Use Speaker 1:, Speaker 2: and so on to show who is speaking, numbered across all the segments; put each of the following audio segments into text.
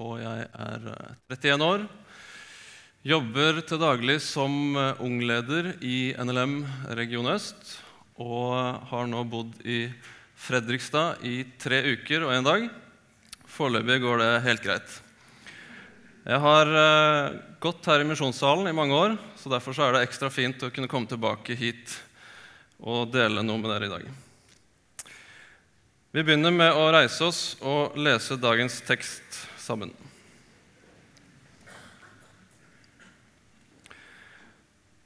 Speaker 1: og jeg er eh, 31 år. Jobber til daglig som eh, ungleder i NLM Region Øst og har nå bodd i Fredrikstad i tre uker og en dag. Foreløpig går det helt greit. Jeg har eh, gått her i Misjonssalen i mange år, så derfor så er det ekstra fint å kunne komme tilbake hit og dele noe med dere i dag. Vi begynner med å reise oss og lese dagens tekst sammen.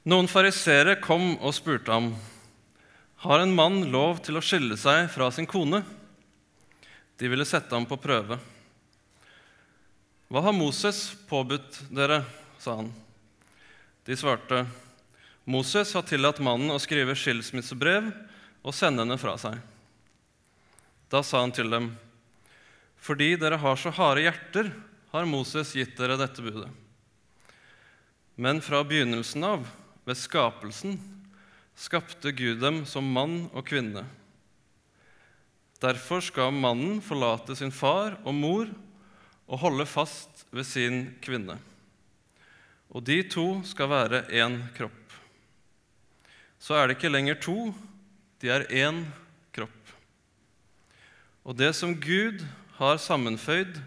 Speaker 1: Noen farisere kom og spurte ham, har en mann lov til å skille seg fra sin kone. De ville sette ham på prøve. Hva har Moses påbudt dere? sa han. De svarte, Moses har tillatt mannen å skrive skilsmissebrev og sende henne fra seg. Da sa han til dem, fordi dere har så harde hjerter, har Moses gitt dere dette budet. Men fra begynnelsen av, ved skapelsen, skapte Gud dem som mann og kvinne. Derfor skal mannen forlate sin far og mor og holde fast ved sin kvinne. Og de to skal være én kropp. Så er det ikke lenger to, de er én kropp. Og det som Gud har sammenføyd,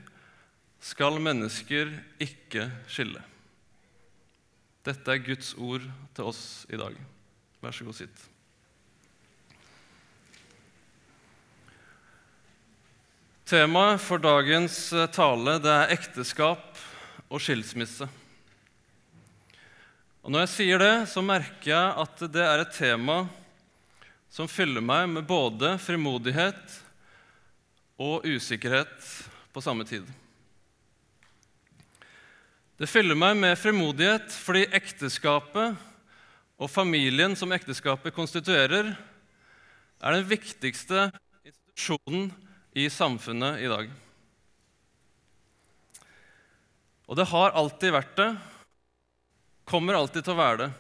Speaker 1: skal mennesker ikke skille. Dette er Guds ord til oss i dag. Vær så god, sitt. Temaet for dagens eh, tale det er ekteskap og skilsmisse. Og Når jeg sier det, så merker jeg at det er et tema som fyller meg med både frimodighet og usikkerhet på samme tid. Det fyller meg med frimodighet fordi ekteskapet og familien som ekteskapet konstituerer, er den viktigste institusjonen i samfunnet i dag. Og det har alltid vært det, kommer alltid til å være det.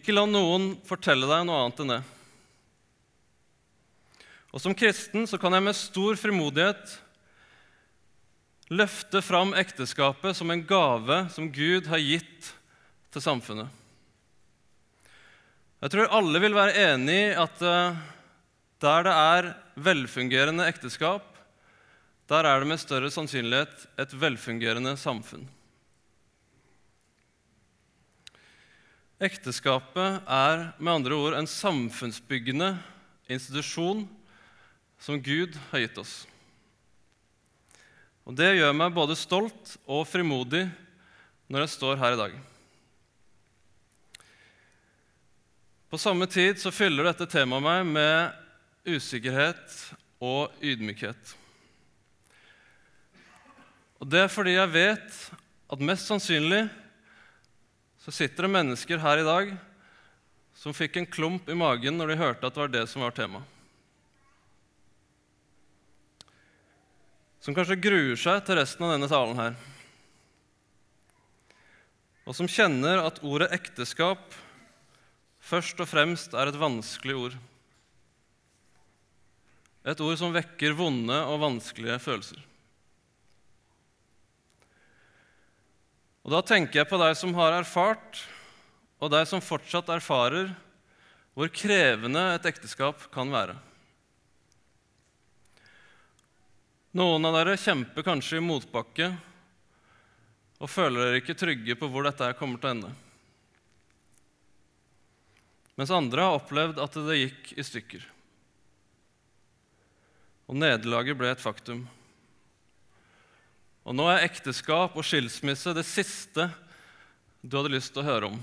Speaker 1: Ikke la noen fortelle deg noe annet enn det. Og Som kristen så kan jeg med stor frimodighet løfte fram ekteskapet som en gave som Gud har gitt til samfunnet. Jeg tror alle vil være enig i at eh, der det er velfungerende ekteskap, der er det med større sannsynlighet et velfungerende samfunn. Ekteskapet er med andre ord en samfunnsbyggende institusjon som Gud har gitt oss. Og Det gjør meg både stolt og frimodig når jeg står her i dag. På samme tid så fyller dette temaet meg med usikkerhet og ydmykhet. Og Det er fordi jeg vet at mest sannsynlig så sitter det mennesker her i dag som fikk en klump i magen når de hørte at det var det som var temaet. Som kanskje gruer seg til resten av denne talen her. Og som kjenner at ordet ekteskap først og fremst er et vanskelig ord. Et ord som vekker vonde og vanskelige følelser. Og Da tenker jeg på deg som har erfart, og deg som fortsatt erfarer, hvor krevende et ekteskap kan være. Noen av dere kjemper kanskje i motbakke og føler dere ikke trygge på hvor dette kommer til å ende. Mens andre har opplevd at det gikk i stykker og nederlaget ble et faktum. Og nå er ekteskap og skilsmisse det siste du hadde lyst til å høre om.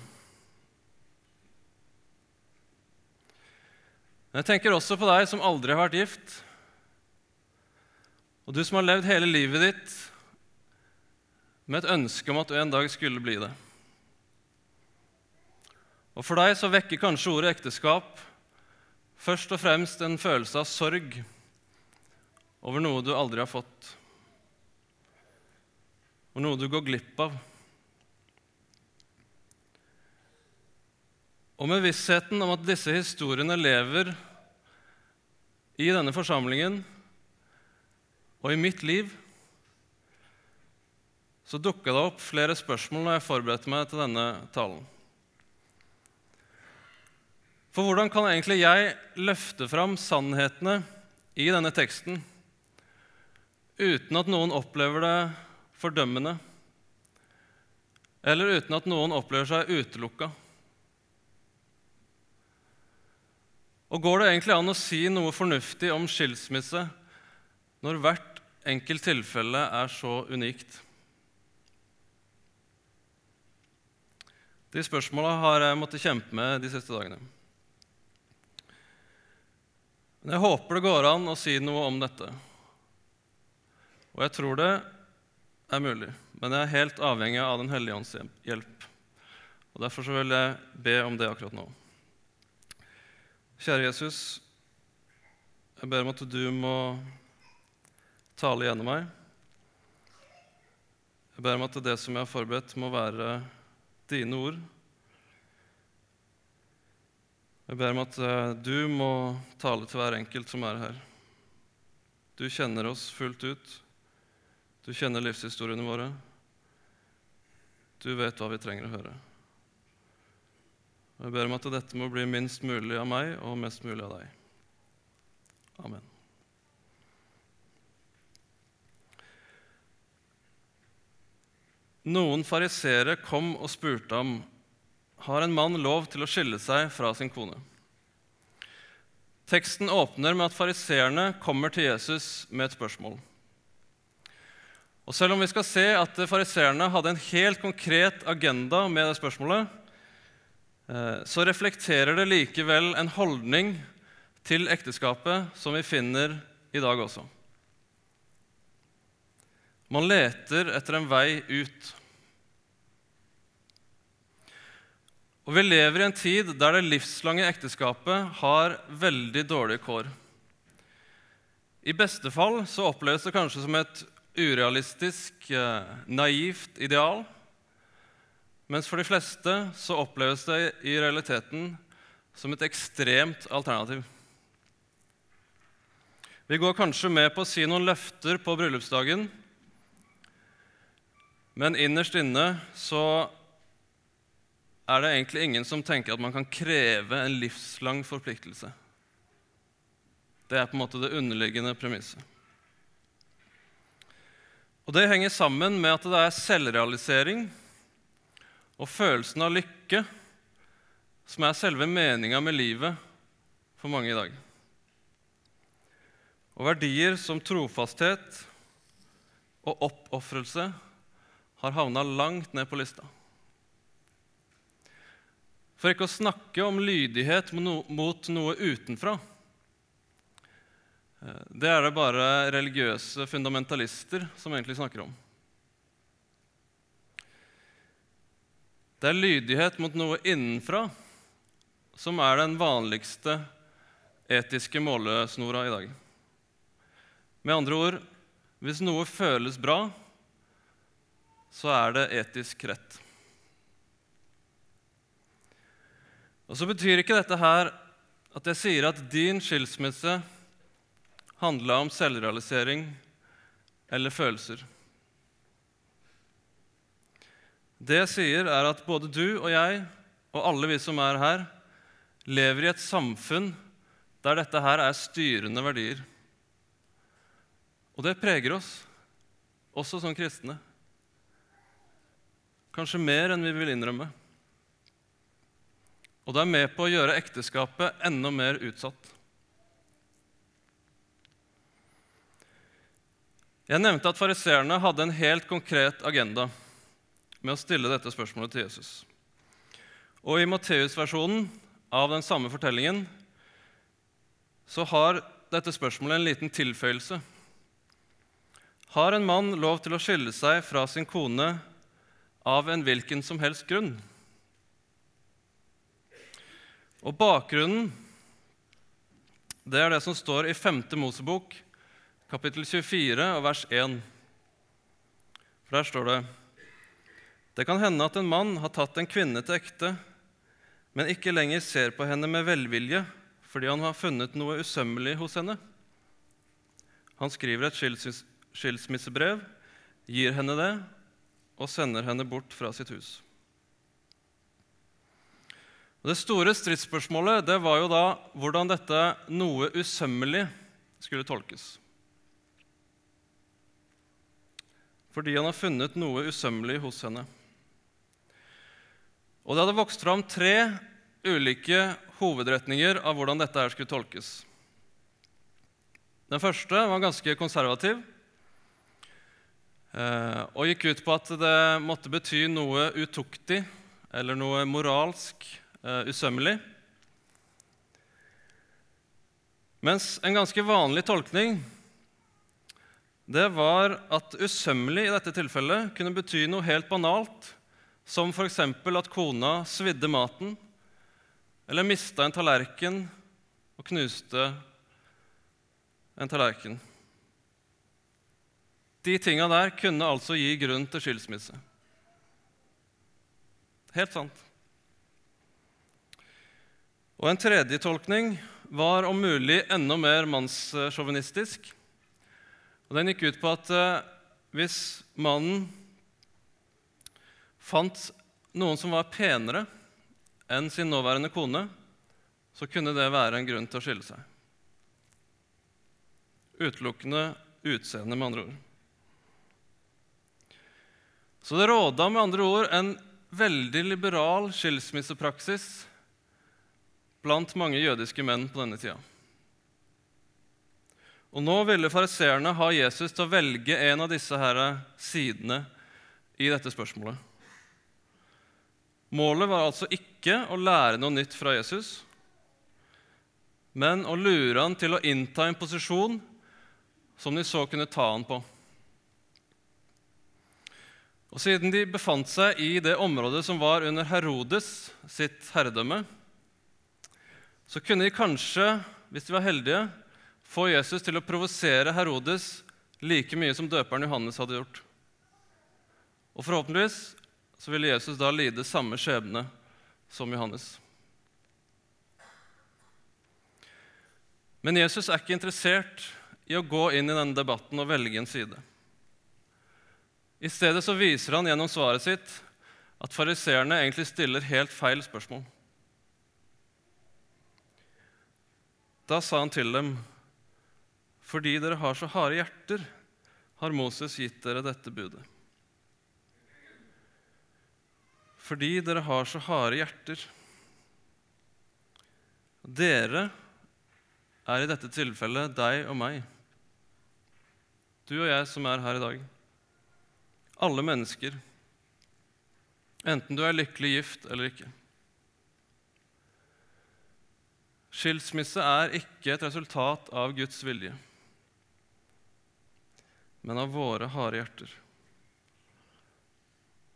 Speaker 1: Men jeg tenker også på deg som aldri har vært gift, og du som har levd hele livet ditt med et ønske om at du en dag skulle bli det. Og For deg så vekker kanskje ordet ekteskap først og fremst en følelse av sorg over noe du aldri har fått, og noe du går glipp av. Og med vissheten om at disse historiene lever i denne forsamlingen og i mitt liv, så dukka det opp flere spørsmål når jeg forberedte meg til denne talen. For hvordan kan egentlig jeg løfte fram sannhetene i denne teksten uten at noen opplever det fordømmende, eller uten at noen opplever seg utelukka? Og går det egentlig an å si noe fornuftig om skilsmisse når hvert enkelt tilfelle er så unikt? De spørsmåla har jeg måttet kjempe med de siste dagene. Men jeg håper det går an å si noe om dette. Og jeg tror det er mulig, men jeg er helt avhengig av Den hellige ånds hjelp. Og Derfor vil jeg be om det akkurat nå. Kjære Jesus, jeg ber om at du må tale gjennom meg. Jeg ber om at det som jeg har forberedt, må være dine ord. Jeg ber om at eh, du må tale til hver enkelt som er her. Du kjenner oss fullt ut. Du kjenner livshistoriene våre. Du vet hva vi trenger å høre. Jeg ber om at dette må bli minst mulig av meg og mest mulig av deg. Amen. Noen fariseere kom og spurte ham har en mann lov til å skille seg fra sin kone. Teksten åpner med at fariseerne kommer til Jesus med et spørsmål. Og Selv om vi skal se at fariseerne hadde en helt konkret agenda med det spørsmålet, Eh, så reflekterer det likevel en holdning til ekteskapet som vi finner i dag også. Man leter etter en vei ut. Og vi lever i en tid der det livslange ekteskapet har veldig dårlige kår. I beste fall så oppleves det kanskje som et urealistisk, eh, naivt ideal. Mens for de fleste så oppleves det i realiteten som et ekstremt alternativ. Vi går kanskje med på å si noen løfter på bryllupsdagen, men innerst inne så er det egentlig ingen som tenker at man kan kreve en livslang forpliktelse. Det er på en måte det underliggende premisset. Og Det henger sammen med at det er selvrealisering og følelsen av lykke som er selve meninga med livet for mange i dag. Og verdier som trofasthet og oppofrelse har havna langt ned på lista. For ikke å snakke om lydighet mot noe utenfra. Eh, det er det bare religiøse fundamentalister som egentlig snakker om. Det er lydighet mot noe innenfra som er den vanligste etiske målesnora i dag. Med andre ord hvis noe føles bra, så er det etisk rett. Og Så betyr ikke dette her at jeg sier at din skilsmisse handla om selvrealisering eller følelser. Det jeg sier, er at både du og jeg og alle vi som er her, lever i et samfunn der dette her er styrende verdier. Og det preger oss, også som kristne. Kanskje mer enn vi vil innrømme. Og det er med på å gjøre ekteskapet enda mer utsatt. Jeg nevnte at fariseerne hadde en helt konkret agenda med å stille dette spørsmålet til Jesus. Og I Matteus-versjonen av den samme fortellingen så har dette spørsmålet en liten tilføyelse. Har en mann lov til å skille seg fra sin kone av en hvilken som helst grunn? Og Bakgrunnen det er det som står i 5. Mosebok, kapittel 24, vers 1. For Der står det det kan hende at en mann har tatt en kvinne til ekte, men ikke lenger ser på henne med velvilje fordi han har funnet noe usømmelig hos henne. Han skriver et skilsmissebrev, gir henne det og sender henne bort fra sitt hus. Det store stridsspørsmålet det var jo da hvordan dette noe usømmelig skulle tolkes. Fordi han har funnet noe usømmelig hos henne. Og det hadde vokst fram tre ulike hovedretninger av hvordan dette her skulle tolkes. Den første var ganske konservativ eh, og gikk ut på at det måtte bety noe utuktig eller noe moralsk usømmelig. Mens en ganske vanlig tolkning det var at usømmelig i dette tilfellet kunne bety noe helt banalt, som f.eks. at kona svidde maten, eller mista en tallerken og knuste en tallerken. De tinga der kunne altså gi grunn til skilsmisse. Helt sant. Og En tredje tolkning var om mulig enda mer mannssjåvinistisk. Den gikk ut på at eh, hvis mannen fant noen som var penere enn sin nåværende kone, så kunne det være en grunn til å skille seg. Utelukkende utseende, med andre ord. Så det råda med andre ord en veldig liberal skilsmissepraksis blant mange jødiske menn på denne tida. Og Nå ville fariseerne ha Jesus til å velge en av disse her sidene i dette spørsmålet. Målet var altså ikke å lære noe nytt fra Jesus, men å lure han til å innta en posisjon som de så kunne ta han på. Og Siden de befant seg i det området som var under Herodes sitt herredømme, så kunne de kanskje, hvis de var heldige, få Jesus til å provosere Herodes like mye som døperen Johannes hadde gjort. Og forhåpentligvis så ville Jesus da lide samme skjebne som Johannes. Men Jesus er ikke interessert i å gå inn i denne debatten og velge en side. I stedet så viser han gjennom svaret sitt at fariseerne egentlig stiller helt feil spørsmål. Da sa han til dem, 'Fordi dere har så harde hjerter, har Moses gitt dere dette budet.' Fordi dere har så harde hjerter. Dere er i dette tilfellet deg og meg, du og jeg som er her i dag. Alle mennesker, enten du er lykkelig gift eller ikke. Skilsmisse er ikke et resultat av Guds vilje, men av våre harde hjerter.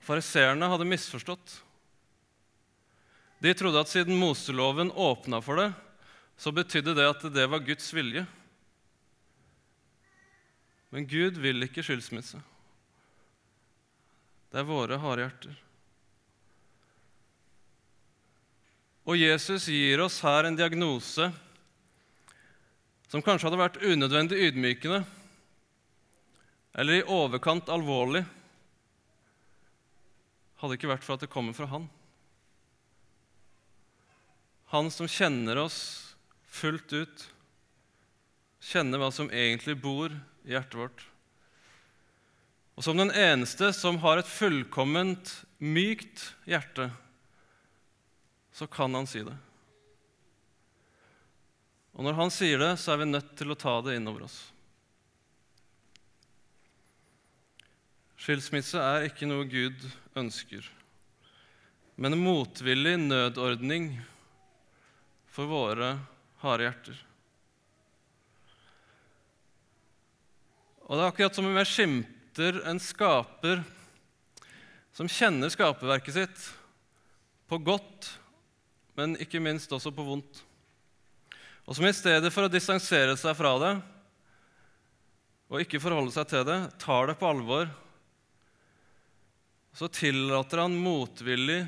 Speaker 1: Fariseerne hadde misforstått. De trodde at siden Moseloven åpna for det, så betydde det at det var Guds vilje. Men Gud vil ikke skilsmisse. Det er våre harde hjerter. Og Jesus gir oss her en diagnose som kanskje hadde vært unødvendig ydmykende eller i overkant alvorlig hadde ikke vært for at det kommer fra Han. Han som kjenner oss fullt ut, kjenner hva som egentlig bor i hjertet vårt. Og som den eneste som har et fullkomment mykt hjerte, så kan han si det. Og når han sier det, så er vi nødt til å ta det innover oss. Skilsmisse er ikke noe Gud ønsker, men en motvillig nødordning for våre harde hjerter. Og det er akkurat som om jeg skimter en skaper som kjenner skaperverket sitt på godt men ikke minst også på vondt. Og som i stedet for å distansere seg fra det og ikke forholde seg til det, tar det på alvor. Så tillater han motvillig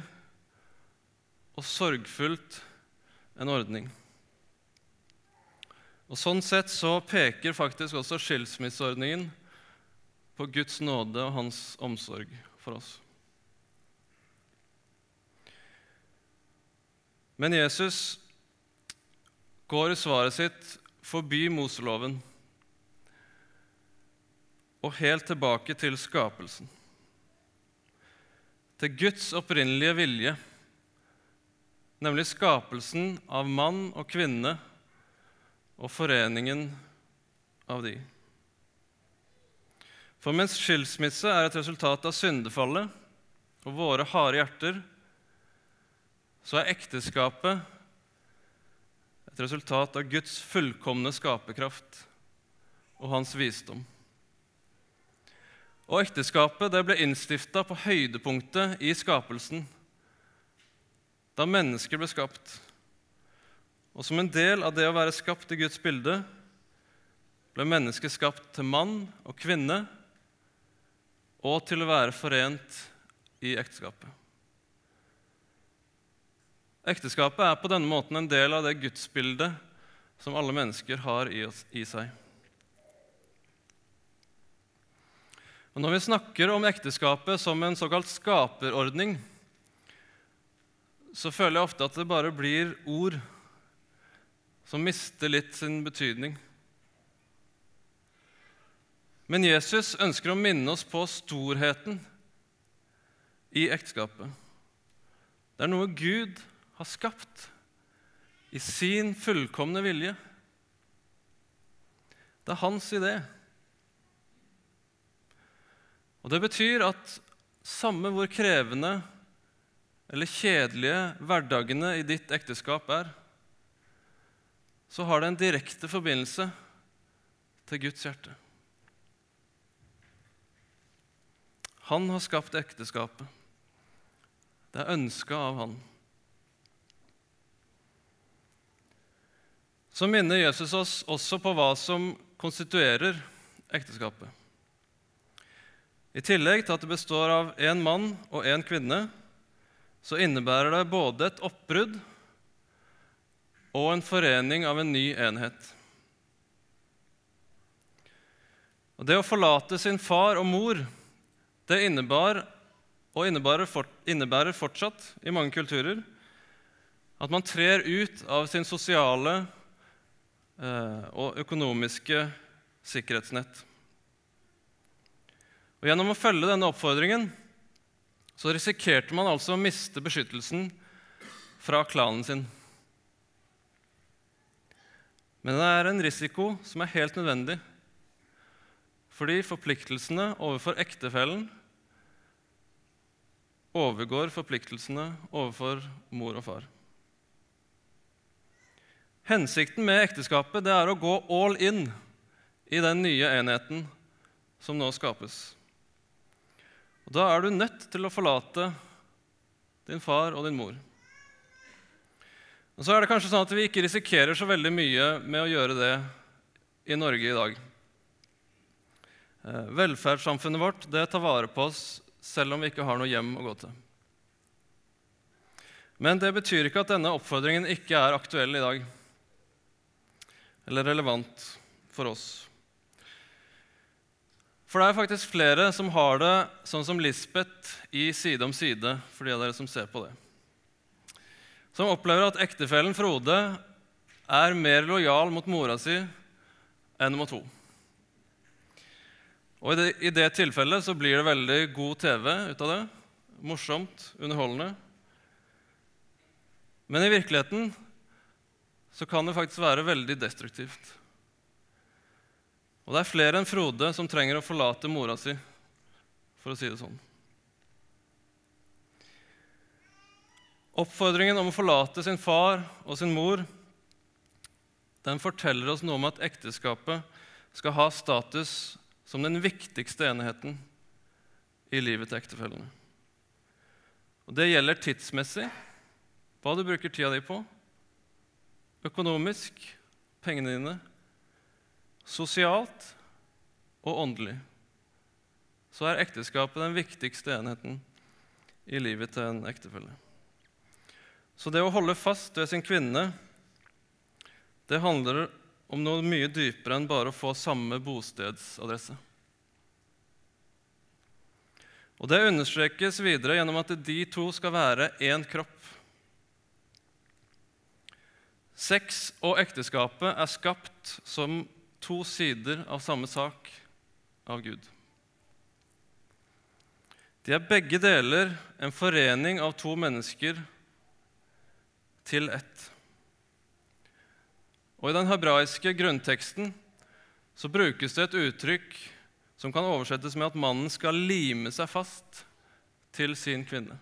Speaker 1: og sorgfullt en ordning. Og Sånn sett så peker faktisk også skilsmisseordningen på Guds nåde og hans omsorg for oss. Men Jesus går i svaret sitt forbi Moseloven og helt tilbake til skapelsen. Til Guds opprinnelige vilje, nemlig skapelsen av mann og kvinne og foreningen av de. For mens skilsmisse er et resultat av syndefallet og våre harde hjerter, så er ekteskapet et resultat av Guds fullkomne skaperkraft og hans visdom. Og ekteskapet det ble innstifta på høydepunktet i skapelsen, da mennesker ble skapt. Og som en del av det å være skapt i Guds bilde ble mennesket skapt til mann og kvinne og til å være forent i ekteskapet. Ekteskapet er på denne måten en del av det gudsbildet som alle mennesker har i, oss, i seg. Og Når vi snakker om ekteskapet som en såkalt skaperordning, så føler jeg ofte at det bare blir ord som mister litt sin betydning. Men Jesus ønsker å minne oss på storheten i ekteskapet. Det er noe Gud har skapt i sin fullkomne vilje. Det er hans idé. Og Det betyr at samme hvor krevende eller kjedelige hverdagene i ditt ekteskap er, så har det en direkte forbindelse til Guds hjerte. Han har skapt ekteskapet. Det er ønska av han. Så minner Jesus oss også på hva som konstituerer ekteskapet. I tillegg til at det består av én mann og én kvinne, så innebærer det både et oppbrudd og en forening av en ny enhet. Og Det å forlate sin far og mor det innebar, og innebærer, for, innebærer fortsatt i mange kulturer, at man trer ut av sin sosiale eh, og økonomiske sikkerhetsnett. Og Gjennom å følge denne oppfordringen så risikerte man altså å miste beskyttelsen fra klanen sin. Men det er en risiko som er helt nødvendig, fordi forpliktelsene overfor ektefellen overgår forpliktelsene overfor mor og far. Hensikten med ekteskapet det er å gå all in i den nye enheten som nå skapes. Og Da er du nødt til å forlate din far og din mor. Og Så er det kanskje sånn at vi ikke risikerer så veldig mye med å gjøre det i Norge i dag. Eh, velferdssamfunnet vårt det tar vare på oss selv om vi ikke har noe hjem å gå til. Men det betyr ikke at denne oppfordringen ikke er aktuell i dag, eller relevant for oss. For det er faktisk flere som har det sånn som Lisbeth i Side om side, for de av dere som ser på det. Som opplever at ektefellen Frode er mer lojal mot mora si enn mot henne. Og i det, I det tilfellet så blir det veldig god TV ut av det. Morsomt, underholdende. Men i virkeligheten så kan det faktisk være veldig destruktivt. Og det er flere enn Frode som trenger å forlate mora si, for å si det sånn. Oppfordringen om å forlate sin far og sin mor den forteller oss noe om at ekteskapet skal ha status som den viktigste enheten i livet til ektefellene. Og Det gjelder tidsmessig, hva du bruker tida di på, økonomisk, pengene dine, Sosialt og åndelig så er ekteskapet den viktigste enheten i livet til en ektefelle. Så det å holde fast ved sin kvinne, det handler om noe mye dypere enn bare å få samme bostedsadresse. Og Det understrekes videre gjennom at de to skal være én kropp. Sex og ekteskapet er skapt som to sider av samme sak av Gud. De er begge deler en forening av to mennesker til ett. Og I den hebraiske grunnteksten så brukes det et uttrykk som kan oversettes med at mannen skal lime seg fast til sin kvinne.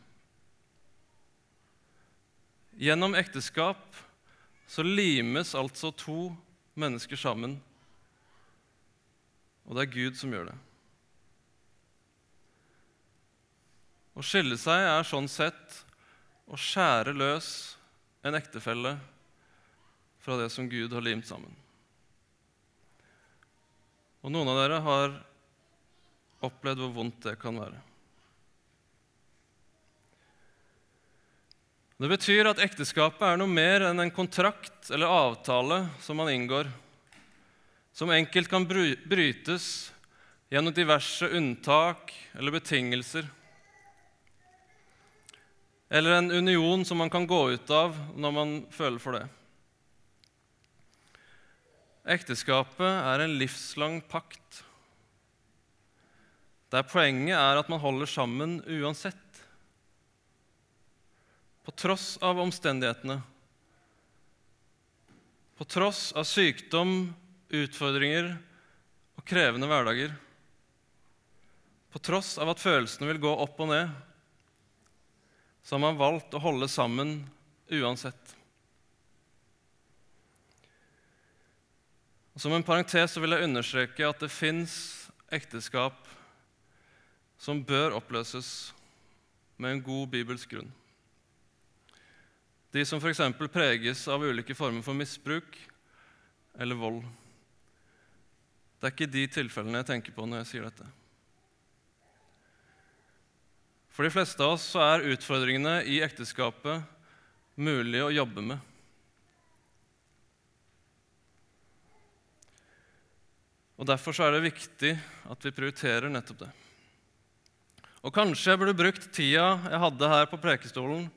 Speaker 1: Gjennom ekteskap så limes altså to mennesker sammen, og det er Gud som gjør det. Å skille seg er sånn sett å skjære løs en ektefelle fra det som Gud har limt sammen. Og noen av dere har opplevd hvor vondt det kan være. Det betyr at ekteskapet er noe mer enn en kontrakt eller avtale som man inngår, som enkelt kan brytes gjennom diverse unntak eller betingelser, eller en union som man kan gå ut av når man føler for det. Ekteskapet er en livslang pakt der poenget er at man holder sammen uansett. På tross av omstendighetene. På tross av sykdom, utfordringer og krevende hverdager. På tross av at følelsene vil gå opp og ned, så har man valgt å holde sammen uansett. Som en parentes vil jeg understreke at det fins ekteskap som bør oppløses med en god bibelsk grunn. De som f.eks. preges av ulike former for misbruk eller vold. Det er ikke de tilfellene jeg tenker på når jeg sier dette. For de fleste av oss så er utfordringene i ekteskapet mulig å jobbe med. Og Derfor så er det viktig at vi prioriterer nettopp det. Og kanskje jeg burde brukt tida jeg hadde her på prekestolen,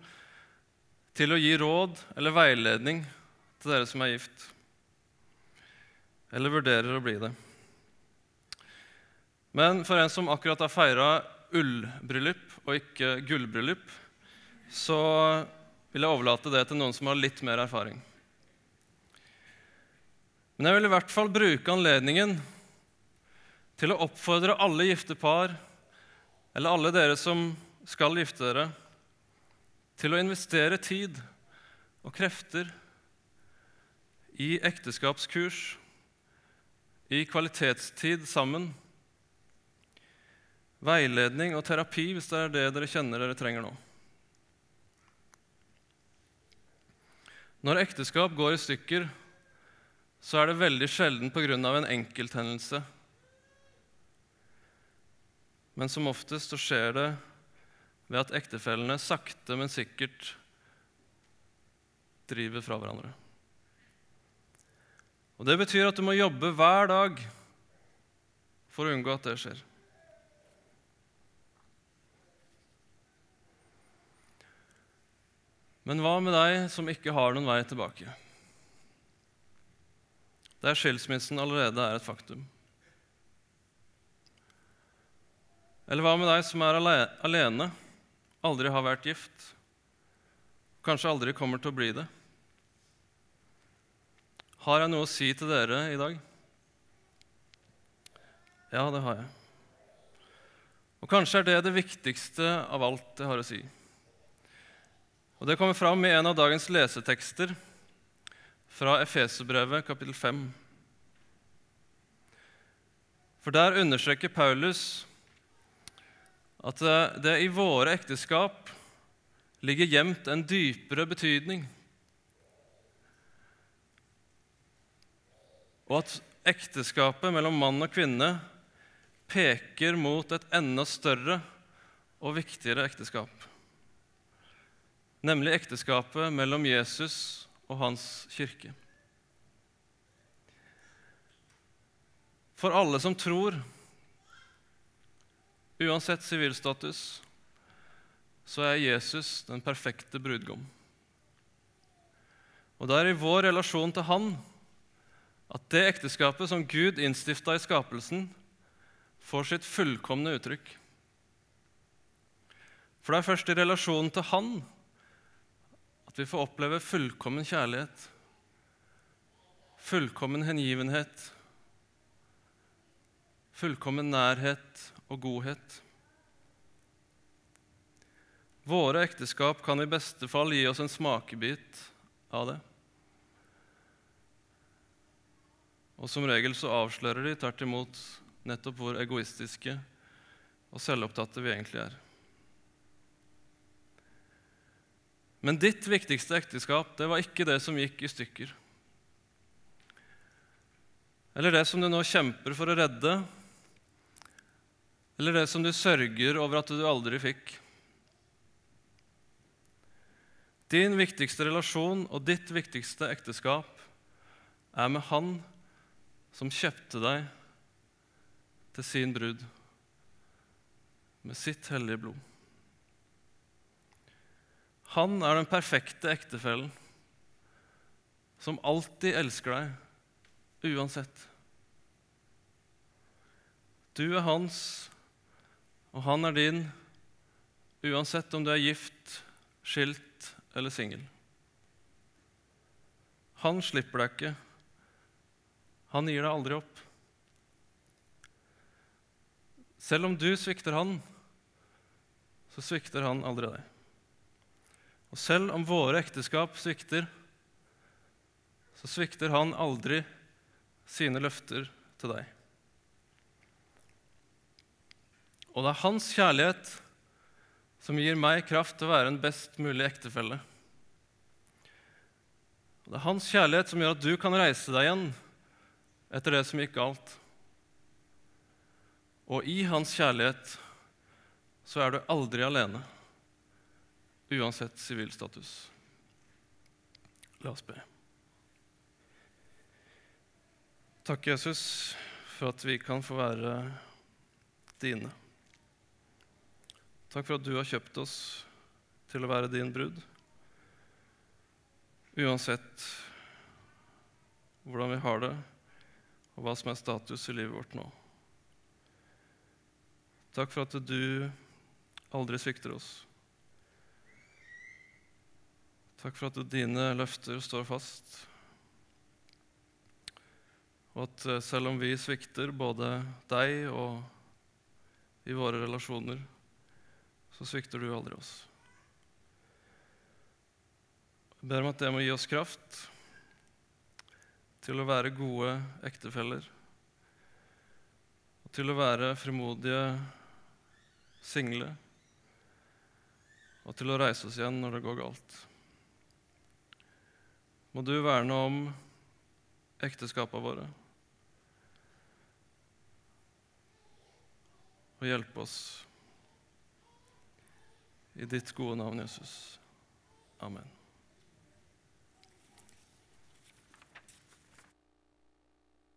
Speaker 1: til å gi råd eller veiledning til dere som er gift, eller vurderer å bli det. Men for en som akkurat har feira ullbryllup og ikke gullbryllup, så vil jeg overlate det til noen som har litt mer erfaring. Men jeg vil i hvert fall bruke anledningen til å oppfordre alle gifte par eller alle dere som skal gifte dere, til å investere tid og krefter i ekteskapskurs, i kvalitetstid sammen, veiledning og terapi hvis det er det dere kjenner dere trenger nå. Når ekteskap går i stykker, så er det veldig sjelden pga. en enkelthendelse men som oftest så skjer det ved at ektefellene sakte, men sikkert driver fra hverandre. Og Det betyr at du må jobbe hver dag for å unngå at det skjer. Men hva med deg som ikke har noen vei tilbake? Der skilsmissen allerede er et faktum. Eller hva med deg som er alene, aldri har vært gift, kanskje aldri kommer til å bli det? Har jeg noe å si til dere i dag? Ja, det har jeg. Og kanskje er det det viktigste av alt jeg har å si. Og Det kommer fram i en av dagens lesetekster fra Efeserbrevet kapittel 5. For der understreker Paulus at eh, det i våre ekteskap ligger gjemt en dypere betydning. Og at ekteskapet mellom mann og kvinne peker mot et enda større og viktigere ekteskap. Nemlig ekteskapet mellom Jesus og hans kirke. For alle som tror, Uansett sivilstatus så er Jesus den perfekte brudgom. Og det er i vår relasjon til Han at det ekteskapet som Gud innstifta i skapelsen, får sitt fullkomne uttrykk. For det er først i relasjonen til Han at vi får oppleve fullkommen kjærlighet, fullkommen hengivenhet, fullkommen nærhet og godhet. Våre ekteskap kan i beste fall gi oss en smakebit av det. Og som regel så avslører de tvert imot nettopp hvor egoistiske og selvopptatte vi egentlig er. Men ditt viktigste ekteskap det var ikke det som gikk i stykker. Eller det som du nå kjemper for å redde, eller det som du sørger over at du aldri fikk. Din viktigste relasjon og ditt viktigste ekteskap er med Han som kjøpte deg til sin brud med sitt hellige blod. Han er den perfekte ektefellen som alltid elsker deg uansett. Du er hans, og han er din uansett om du er gift, skilt eller singel. Han slipper deg ikke. Han gir deg aldri opp. Selv om du svikter han, så svikter han aldri deg. Og selv om våre ekteskap svikter, så svikter han aldri sine løfter til deg. Og det er hans kjærlighet som gir meg kraft til å være en best mulig ektefelle. Og det er hans kjærlighet som gjør at du kan reise deg igjen etter det som gikk galt. Og i hans kjærlighet så er du aldri alene, uansett sivilstatus. La oss be. Takk, Jesus, for at vi kan få være dine. Takk for at du har kjøpt oss til å være din brud. Uansett hvordan vi har det, og hva som er status i livet vårt nå. Takk for at du aldri svikter oss. Takk for at dine løfter står fast. Og at eh, selv om vi svikter både deg og i våre relasjoner, så svikter du aldri oss. Jeg ber om at det må gi oss kraft til å være gode ektefeller. Og til å være frimodige single. Og til å reise oss igjen når det går galt. Må du verne om ekteskapene våre. Og hjelpe oss i ditt gode navn, Jesus. Amen.